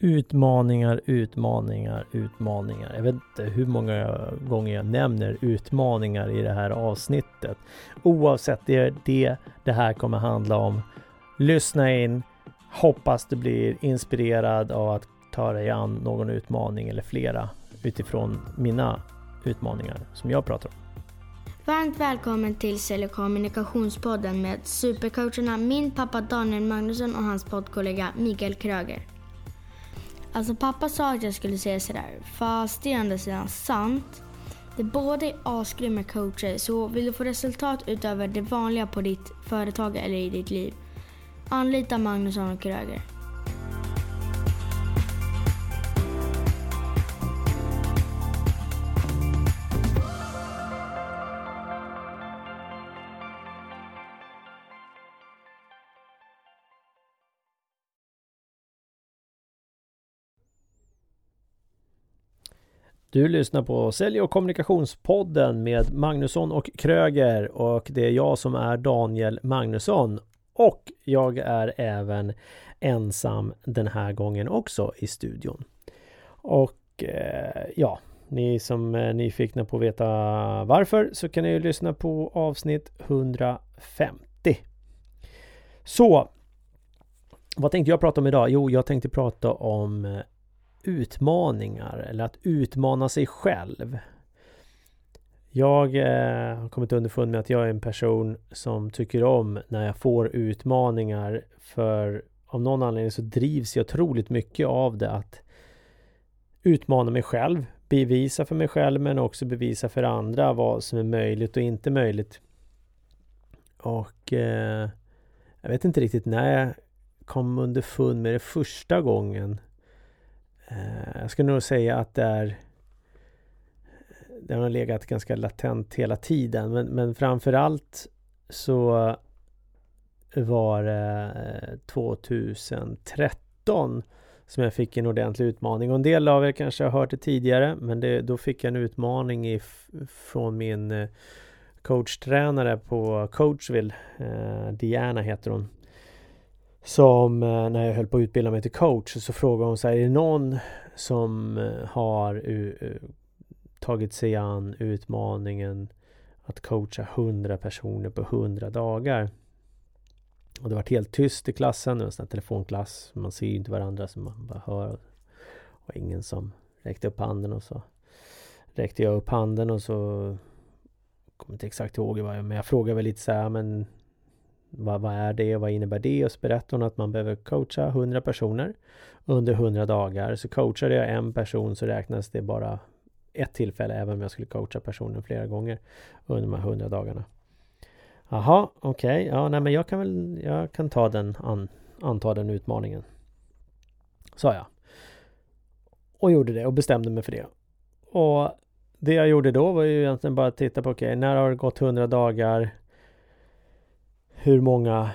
Utmaningar, utmaningar, utmaningar. Jag vet inte hur många gånger jag nämner utmaningar i det här avsnittet. Oavsett, det är det det här kommer handla om. Lyssna in. Hoppas du blir inspirerad av att ta dig an någon utmaning eller flera utifrån mina utmaningar som jag pratar om. Varmt välkommen till Sälj kommunikationspodden med supercoacherna min pappa Daniel Magnusson och hans poddkollega Mikael Kröger. Alltså pappa sa att jag skulle säga sådär, fast det är andra sidan sant. Det båda är asgrymma coacher, så vill du få resultat utöver det vanliga på ditt företag eller i ditt liv, anlita Magnusson och Kröger. Du lyssnar på Sälj och kommunikationspodden med Magnusson och Kröger och det är jag som är Daniel Magnusson och jag är även ensam den här gången också i studion. Och eh, ja, ni som eh, är nyfikna på att veta varför så kan ni ju lyssna på avsnitt 150. Så, vad tänkte jag prata om idag? Jo, jag tänkte prata om eh, utmaningar eller att utmana sig själv. Jag eh, har kommit underfund med att jag är en person som tycker om när jag får utmaningar för av någon anledning så drivs jag otroligt mycket av det att utmana mig själv, bevisa för mig själv men också bevisa för andra vad som är möjligt och inte möjligt. Och eh, jag vet inte riktigt när jag kom underfund med det första gången. Eh, jag skulle nog säga att det är den har legat ganska latent hela tiden men, men framförallt så var det eh, 2013 som jag fick en ordentlig utmaning. Och en del av er kanske har hört det tidigare men det, då fick jag en utmaning i, från min eh, coachtränare på Coachville. Eh, Diana heter hon. Som eh, när jag höll på att utbilda mig till coach så frågade hon så här, är det någon som eh, har tagit sig an utmaningen att coacha 100 personer på 100 dagar? Och det var helt tyst i klassen, det var en sån här telefonklass. Man ser ju inte varandra så man bara hör. Och ingen som räckte upp handen och så räckte jag upp handen och så Jag kommer inte exakt ihåg vad jag, men jag frågade väl lite så här, men vad, vad är det vad innebär det? Och så berättade hon att man behöver coacha 100 personer under 100 dagar. Så coachade jag en person så räknas det bara ett tillfälle även om jag skulle coacha personen flera gånger under de här 100 dagarna. Jaha, okej, okay. ja nej men jag kan väl, jag kan ta den, an, anta den utmaningen. Sa jag. Och gjorde det och bestämde mig för det. Och det jag gjorde då var ju egentligen bara att titta på okej, okay, när har det gått 100 dagar? Hur många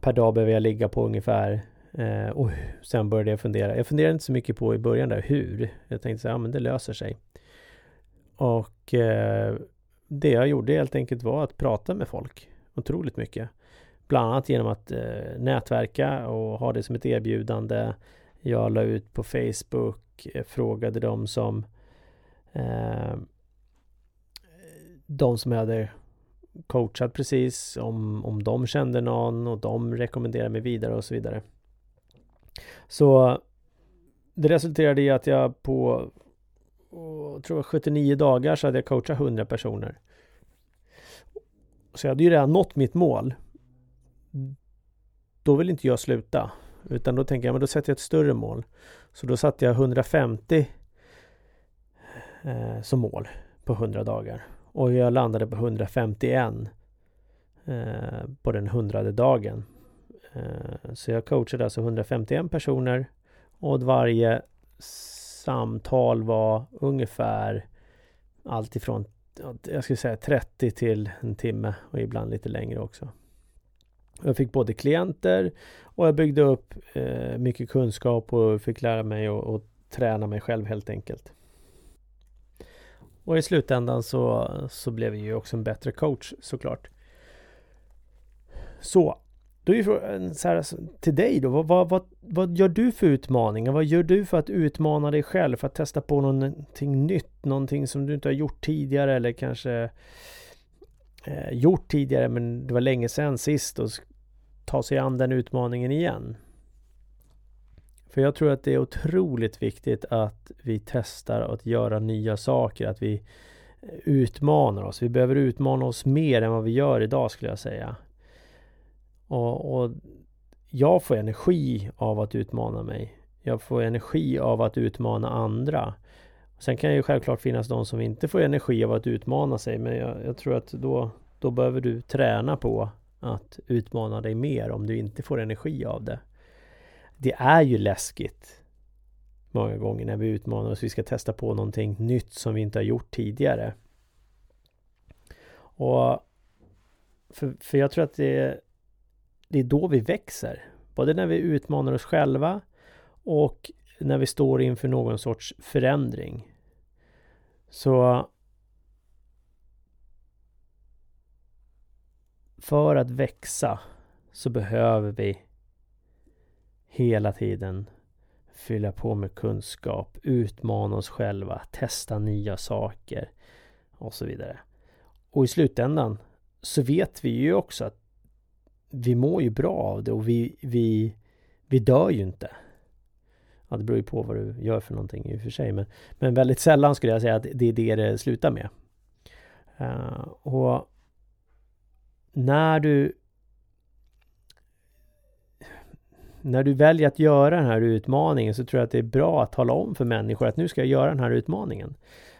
per dag behöver jag ligga på ungefär? Eh, och sen började jag fundera. Jag funderade inte så mycket på i början där hur. Jag tänkte så här, ja men det löser sig. Och eh, det jag gjorde helt enkelt var att prata med folk otroligt mycket. Bland annat genom att eh, nätverka och ha det som ett erbjudande. Jag la ut på Facebook, eh, frågade de som eh, de som jag hade coachat precis, om, om de kände någon och de rekommenderade mig vidare och så vidare. Så det resulterade i att jag på jag tror 79 dagar så hade jag coachat 100 personer. Så jag hade ju redan nått mitt mål. Då vill inte jag sluta. Utan då tänker jag, men då sätter jag ett större mål. Så då satte jag 150 eh, som mål på 100 dagar. Och jag landade på 151 eh, på den hundrade dagen. Eh, så jag coachade alltså 151 personer och varje samtal var ungefär alltifrån jag skulle säga 30 till en timme och ibland lite längre också. Jag fick både klienter och jag byggde upp eh, mycket kunskap och fick lära mig att träna mig själv helt enkelt. Och i slutändan så, så blev jag ju också en bättre coach såklart. Så, Då är frågan så här, till dig då, vad, vad, vad gör du för utmaningar? Vad gör du för att utmana dig själv? För att testa på någonting nytt? Någonting som du inte har gjort tidigare eller kanske eh, gjort tidigare men det var länge sedan sist och ta sig an den utmaningen igen. För jag tror att det är otroligt viktigt att vi testar att göra nya saker, att vi utmanar oss. Vi behöver utmana oss mer än vad vi gör idag skulle jag säga. Och, och jag får energi av att utmana mig. Jag får energi av att utmana andra. Sen kan det ju självklart finnas de som inte får energi av att utmana sig men jag, jag, tror att då, då behöver du träna på att utmana dig mer om du inte får energi av det. Det är ju läskigt många gånger när vi utmanar oss. Vi ska testa på någonting nytt som vi inte har gjort tidigare. Och för, för jag tror att det, det är då vi växer. Både när vi utmanar oss själva och när vi står inför någon sorts förändring. Så för att växa så behöver vi hela tiden fylla på med kunskap, utmana oss själva, testa nya saker och så vidare. Och i slutändan så vet vi ju också att vi mår ju bra av det och vi, vi, vi dör ju inte. Ja, det beror ju på vad du gör för någonting i och för sig. Men, men väldigt sällan skulle jag säga att det är det det slutar med. Uh, och när du när du väljer att göra den här utmaningen så tror jag att det är bra att tala om för människor att nu ska jag göra den här utmaningen.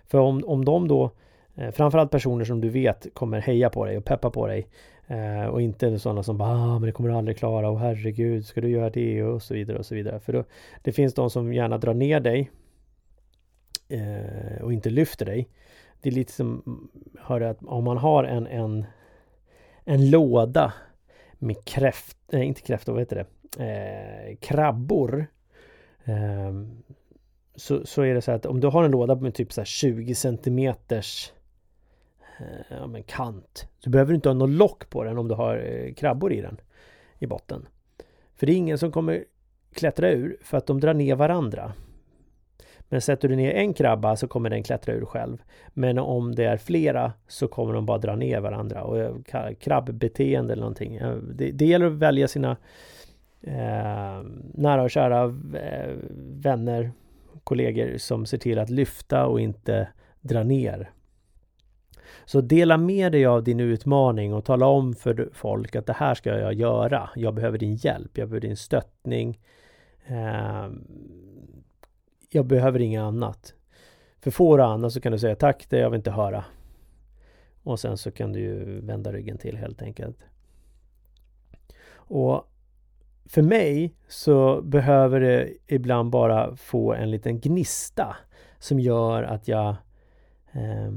För om, om de då, eh, framförallt personer som du vet kommer heja på dig och peppa på dig eh, och inte sådana som bara ah, men det kommer du aldrig klara och herregud ska du göra det och så vidare och så vidare. För då, det finns de som gärna drar ner dig eh, och inte lyfter dig. Det är lite som, mm, hör att om man har en, en, en låda med kräft, nej inte kräftor, vad heter det? Eh, krabbor eh, så, så är det så att om du har en låda med typ så 20 centimeters eh, ja, men kant så behöver du inte ha något lock på den om du har eh, krabbor i den i botten. För det är ingen som kommer klättra ur för att de drar ner varandra. Men sätter du ner en krabba så kommer den klättra ur själv. Men om det är flera så kommer de bara dra ner varandra. Och eh, krabbbeteende eller någonting. Eh, det, det gäller att välja sina eh, nära och kära eh, vänner, kollegor som ser till att lyfta och inte dra ner. Så dela med dig av din utmaning och tala om för folk att det här ska jag göra. Jag behöver din hjälp, jag behöver din stöttning. Eh, jag behöver inget annat. För får du annat så kan du säga tack, det jag vill inte höra. Och sen så kan du ju vända ryggen till helt enkelt. Och för mig så behöver det ibland bara få en liten gnista som gör att jag eh,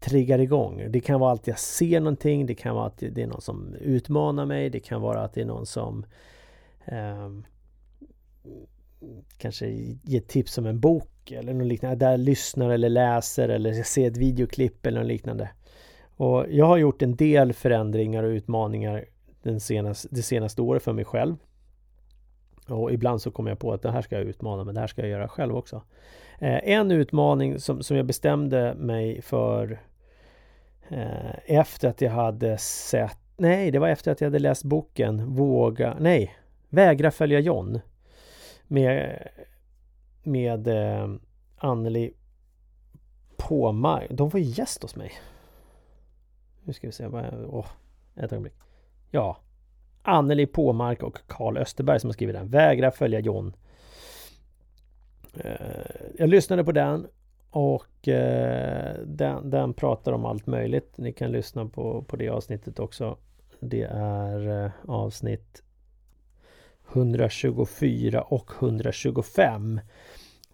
triggar igång. Det kan vara att jag ser någonting, det kan vara att det är någon som utmanar mig, det kan vara att det är någon som eh, kanske ger tips om en bok eller något liknande, där jag lyssnar eller läser eller ser ett videoklipp eller något liknande. Och jag har gjort en del förändringar och utmaningar den senaste, det senaste året för mig själv. Och ibland så kommer jag på att det här ska jag utmana, men det här ska jag göra själv också. Eh, en utmaning som, som jag bestämde mig för eh, efter att jag hade sett Nej, det var efter att jag hade läst boken Våga, nej, Vägra följa John med, med eh, Anneli Påmark. De var gäst hos mig. Nu ska vi se, vad, åh, ett ögonblick. Ja, Anneli Påmark och Karl Österberg som har skrivit den. Vägra följa John. Eh, jag lyssnade på den och eh, den, den pratar om allt möjligt. Ni kan lyssna på, på det avsnittet också. Det är eh, avsnitt 124 och 125.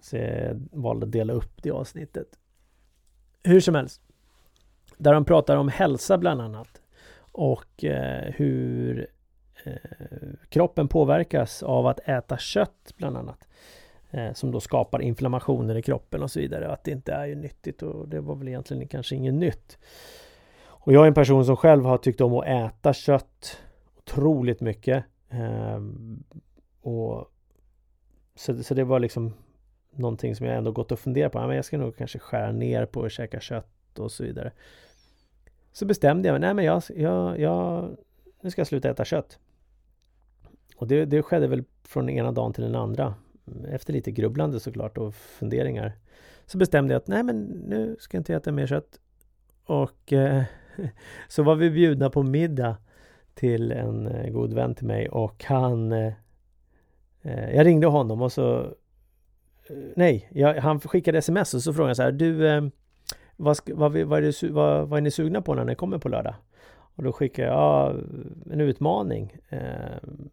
Så jag valde att dela upp det avsnittet. Hur som helst. Där de pratar om hälsa bland annat och eh, hur eh, kroppen påverkas av att äta kött bland annat. Eh, som då skapar inflammationer i kroppen och så vidare. Att det inte är ju nyttigt och det var väl egentligen kanske inget nytt. Och jag är en person som själv har tyckt om att äta kött otroligt mycket. Eh, och så, så det var liksom någonting som jag ändå gått och funderat på. Ja, men jag ska nog kanske skära ner på att käka kött och så vidare. Så bestämde jag mig, nej men jag, jag, jag nu ska jag sluta äta kött. Och det, det skedde väl från den ena dagen till den andra. Efter lite grubblande såklart och funderingar. Så bestämde jag att nej men nu ska jag inte äta mer kött. Och eh, så var vi bjudna på middag till en eh, god vän till mig och han eh, eh, Jag ringde honom och så eh, Nej, jag, han skickade sms och så frågade jag så här Du eh, vad, ska, vad, vad, är det, vad, vad är ni sugna på när ni kommer på lördag? Och då skickade jag ja, en utmaning eh,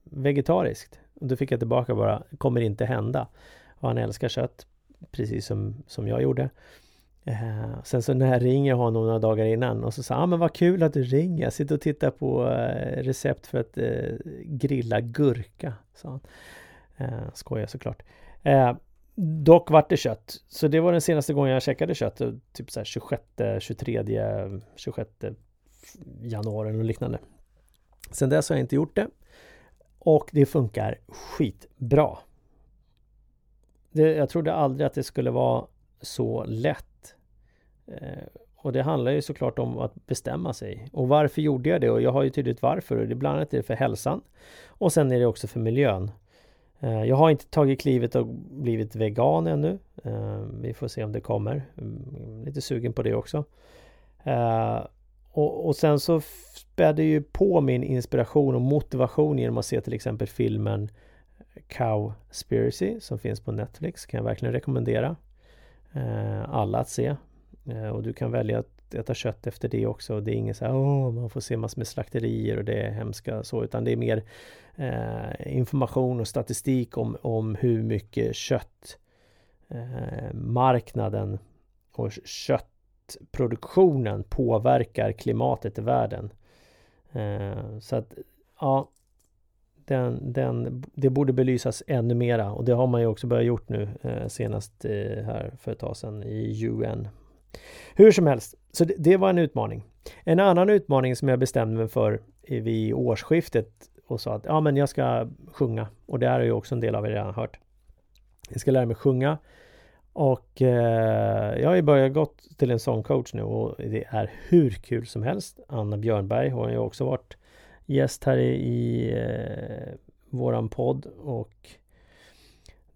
Vegetariskt. Och då fick jag tillbaka bara Kommer inte hända. Och han älskar kött Precis som, som jag gjorde. Eh, Sen så när jag ringer honom några dagar innan och så sa han ah, men vad kul att du ringer. Jag sitter och tittar på eh, recept för att eh, grilla gurka sa han. Eh, Skojar såklart. Eh, Dock vart det kött. Så det var den senaste gången jag käkade kött. Typ så här 26, 23, 26 januari och liknande. Sen dess har jag inte gjort det. Och det funkar skitbra. Det, jag trodde aldrig att det skulle vara så lätt. Eh, och det handlar ju såklart om att bestämma sig. Och varför gjorde jag det? Och jag har ju tydligt varför. Och det bland annat är det för hälsan. Och sen är det också för miljön. Eh, jag har inte tagit klivet och blivit vegan ännu. Eh, vi får se om det kommer. Mm, lite sugen på det också. Eh, och, och sen så spädde ju på min inspiration och motivation genom att se till exempel filmen Cowspiracy som finns på Netflix. Kan jag verkligen rekommendera alla att se. Och du kan välja att äta kött efter det också. Det är inget så här, åh, man får se massor med slakterier och det är hemska så, utan det är mer eh, information och statistik om, om hur mycket kött eh, marknaden och köttproduktionen påverkar klimatet i världen. Eh, så att, ja, den, den, det borde belysas ännu mera och det har man ju också börjat gjort nu eh, senast eh, här för ett tag sedan i UN. Hur som helst, så det, det, var en utmaning. En annan utmaning som jag bestämde mig för vid årsskiftet och sa att ja, men jag ska sjunga. Och det här är ju också en del av er redan hört. Jag ska lära mig sjunga. Och eh, jag har ju börjat gått till en sångcoach nu och det är hur kul som helst. Anna Björnberg har ju också varit gäst här i, i eh, våran podd och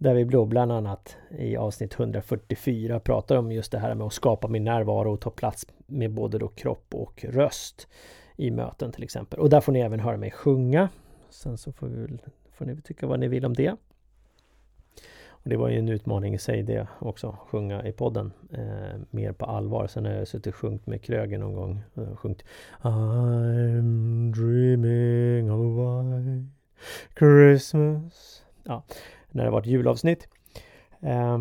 där vi då bland annat i avsnitt 144 pratar om just det här med att skapa min närvaro och ta plats med både då kropp och röst i möten till exempel. Och där får ni även höra mig sjunga. Sen så får, vi, får ni tycka vad ni vill om det. Och Det var ju en utmaning i sig det också, sjunga i podden eh, mer på allvar. Sen har jag suttit och sjungit med Kröger någon gång. Jag sjungit I'm dreaming of a white Christmas. Ja, när det varit julavsnitt. Eh,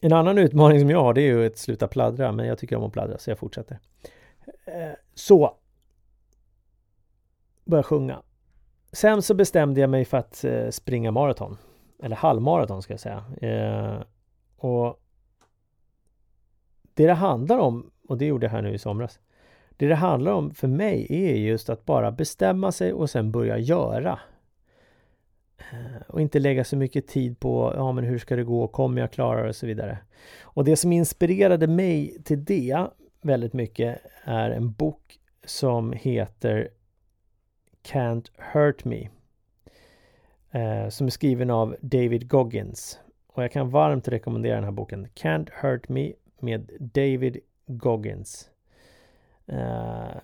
en annan utmaning som jag har det är ju att sluta pladdra men jag tycker om att pladdra så jag fortsätter. Eh, så Börja sjunga. Sen så bestämde jag mig för att eh, springa maraton. Eller halvmaraton ska jag säga. Eh, och Det det handlar om, och det gjorde jag här nu i somras. Det det handlar om för mig är just att bara bestämma sig och sen börja göra. Eh, och inte lägga så mycket tid på, ja men hur ska det gå, kommer jag klara det och så vidare. Och det som inspirerade mig till det väldigt mycket är en bok som heter Can't Hurt Me. Eh, som är skriven av David Goggins. Och jag kan varmt rekommendera den här boken. Can't Hurt Me med David Goggins. Eh,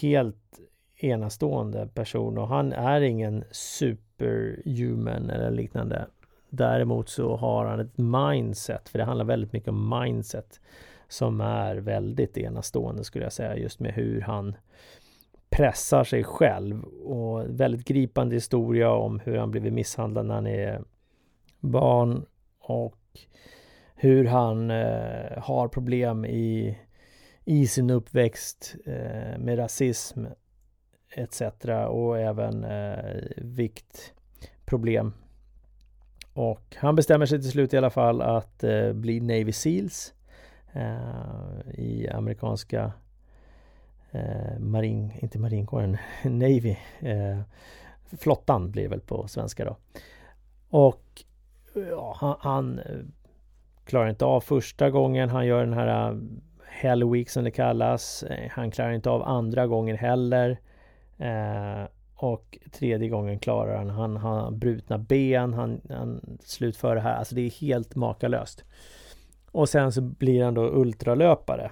helt enastående person och han är ingen superhuman eller liknande. Däremot så har han ett mindset, för det handlar väldigt mycket om mindset som är väldigt enastående skulle jag säga just med hur han pressar sig själv och väldigt gripande historia om hur han blivit misshandlad när han är barn och hur han eh, har problem i, i sin uppväxt eh, med rasism etc. och även eh, viktproblem. Och han bestämmer sig till slut i alla fall att eh, bli Navy Seals eh, i amerikanska eh, marin, inte marinkåren, Navy. Eh, flottan blir det väl på svenska då. Och ja, han, han eh, klarar inte av första gången han gör den här eh, Hell Week som det kallas. Eh, han klarar inte av andra gången heller. Eh, och tredje gången klarar han. Han har brutna ben. Han, han slutför det här. Alltså det är helt makalöst. Och sen så blir han då ultralöpare.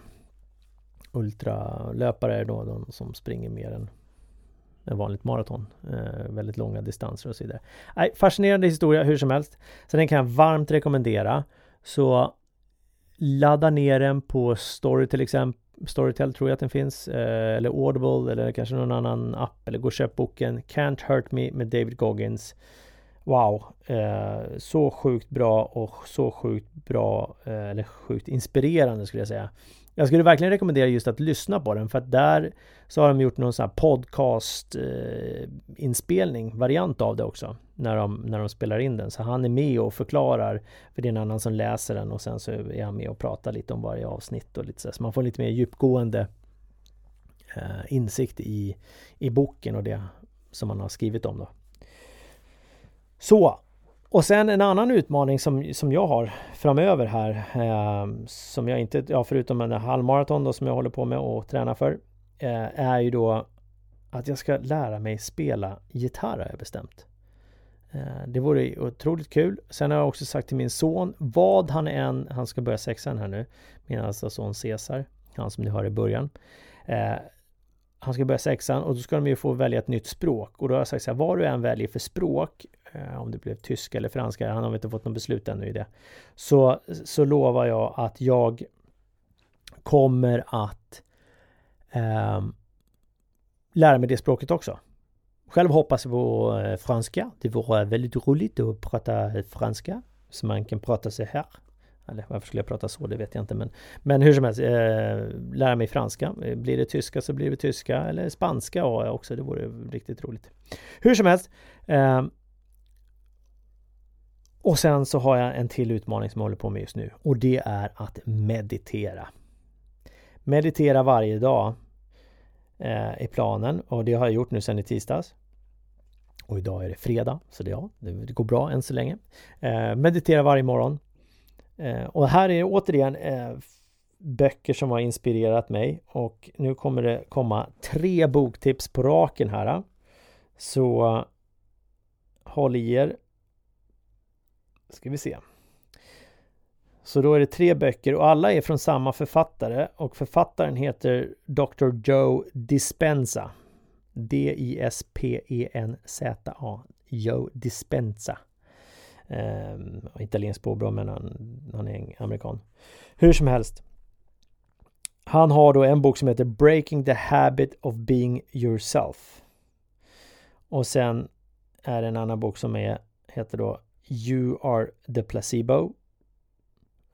Ultralöpare är då de som springer mer än en vanligt maraton. Eh, väldigt långa distanser och så vidare. Nej, fascinerande historia hur som helst. Så den kan jag varmt rekommendera. Så ladda ner den på Story till exempel. Storytel tror jag att den finns. Eh, eller Audible eller kanske någon annan app. Eller gå och köp boken Can't Hurt Me med David Goggins. Wow! Eh, så sjukt bra och så sjukt bra eh, eller sjukt inspirerande skulle jag säga. Jag skulle verkligen rekommendera just att lyssna på den för att där så har de gjort någon sån här podcast eh, inspelning, variant av det också när de, när de spelar in den. Så han är med och förklarar för det är en annan som läser den och sen så är han med och pratar lite om varje avsnitt och lite så, så man får lite mer djupgående eh, insikt i, i boken och det som man har skrivit om då. Så och sen en annan utmaning som, som jag har framöver här eh, Som jag inte, ja förutom en halvmaraton då som jag håller på med och tränar för eh, Är ju då Att jag ska lära mig spela gitarr har jag bestämt. Eh, Det vore otroligt kul. Sen har jag också sagt till min son Vad han än, han ska börja sexan här nu Min äldsta son Cesar Han som ni hör i början eh, han ska börja sexan och då ska de ju få välja ett nytt språk. Och då har jag sagt så här, vad du än väljer för språk Eh, om det blev tyska eller franska, han har inte fått något beslut ännu i det. Så, så lovar jag att jag kommer att eh, lära mig det språket också. Själv hoppas jag på eh, franska. Det vore väldigt roligt att prata franska. Så man kan prata sig här. Eller varför skulle jag prata så? Det vet jag inte. Men, men hur som helst, eh, lära mig franska. Blir det tyska så blir det tyska. Eller spanska har jag också. Det vore riktigt roligt. Hur som helst. Eh, och sen så har jag en till utmaning som jag håller på med just nu och det är att meditera. Meditera varje dag eh, i planen och det har jag gjort nu sedan i tisdags. Och idag är det fredag, så det, ja, det går bra än så länge. Eh, meditera varje morgon. Eh, och här är återigen eh, böcker som har inspirerat mig och nu kommer det komma tre boktips på raken här. Så håll i er ska vi se. Så då är det tre böcker och alla är från samma författare och författaren heter Dr. Joe Dispenza. D-I-S-P-E-N-Z-A. Joe Dispenza. Um, italiensk påbrå men han, han är amerikan. Hur som helst. Han har då en bok som heter Breaking the Habit of Being Yourself. Och sen är det en annan bok som är, heter då You are the placebo.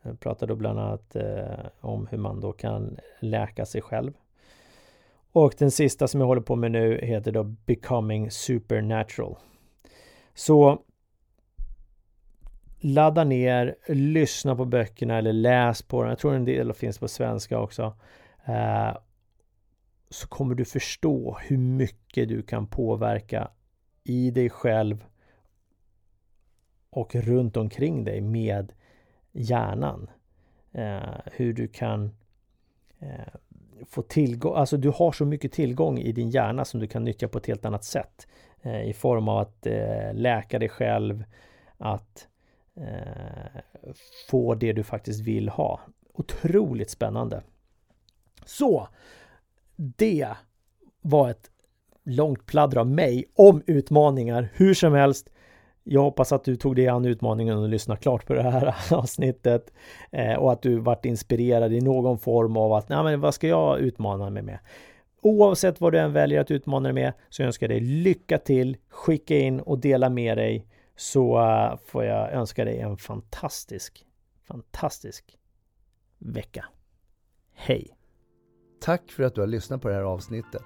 Jag pratar då bland annat eh, om hur man då kan läka sig själv. Och den sista som jag håller på med nu heter då Becoming Supernatural. Så ladda ner, lyssna på böckerna eller läs på dem. Jag tror en del finns på svenska också. Eh, så kommer du förstå hur mycket du kan påverka i dig själv och runt omkring dig med hjärnan. Eh, hur du kan eh, få tillgång, alltså du har så mycket tillgång i din hjärna som du kan nyttja på ett helt annat sätt. Eh, I form av att eh, läka dig själv, att eh, få det du faktiskt vill ha. Otroligt spännande. Så, det var ett långt pladder av mig om utmaningar. Hur som helst, jag hoppas att du tog dig an utmaningen och lyssnade klart på det här avsnittet eh, och att du vart inspirerad i någon form av att, nej men vad ska jag utmana mig med? Oavsett vad du än väljer att utmana dig med så önskar jag dig lycka till. Skicka in och dela med dig så eh, får jag önska dig en fantastisk, fantastisk vecka. Hej! Tack för att du har lyssnat på det här avsnittet.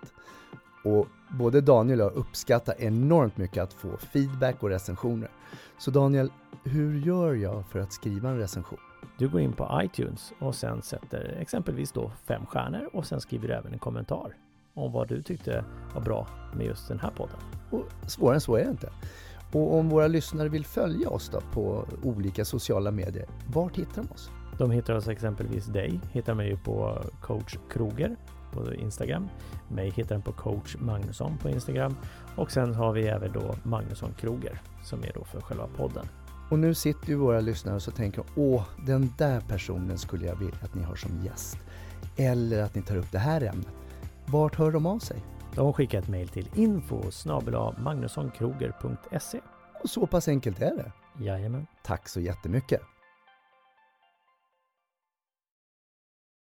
Och både Daniel och jag uppskattar enormt mycket att få feedback och recensioner. Så Daniel, hur gör jag för att skriva en recension? Du går in på iTunes och sen sätter exempelvis då fem stjärnor och sen skriver du även en kommentar. om vad du tyckte var bra med just den här podden. Och svårare än så är det inte. Och om våra lyssnare vill följa oss då på olika sociala medier, vart hittar de oss? De hittar oss exempelvis dig, hittar mig på coach Kroger på Instagram. Mig hittar den på coach Magnusson på Instagram. Och sen har vi även då Magnusson Kroger som är då för själva podden. Och nu sitter ju våra lyssnare och så tänker åh, den där personen skulle jag vilja att ni har som gäst. Eller att ni tar upp det här ämnet. Vart hör de av sig? De skickar ett mejl till info magnussonkroger.se Och så pass enkelt är det. Jajamän. Tack så jättemycket!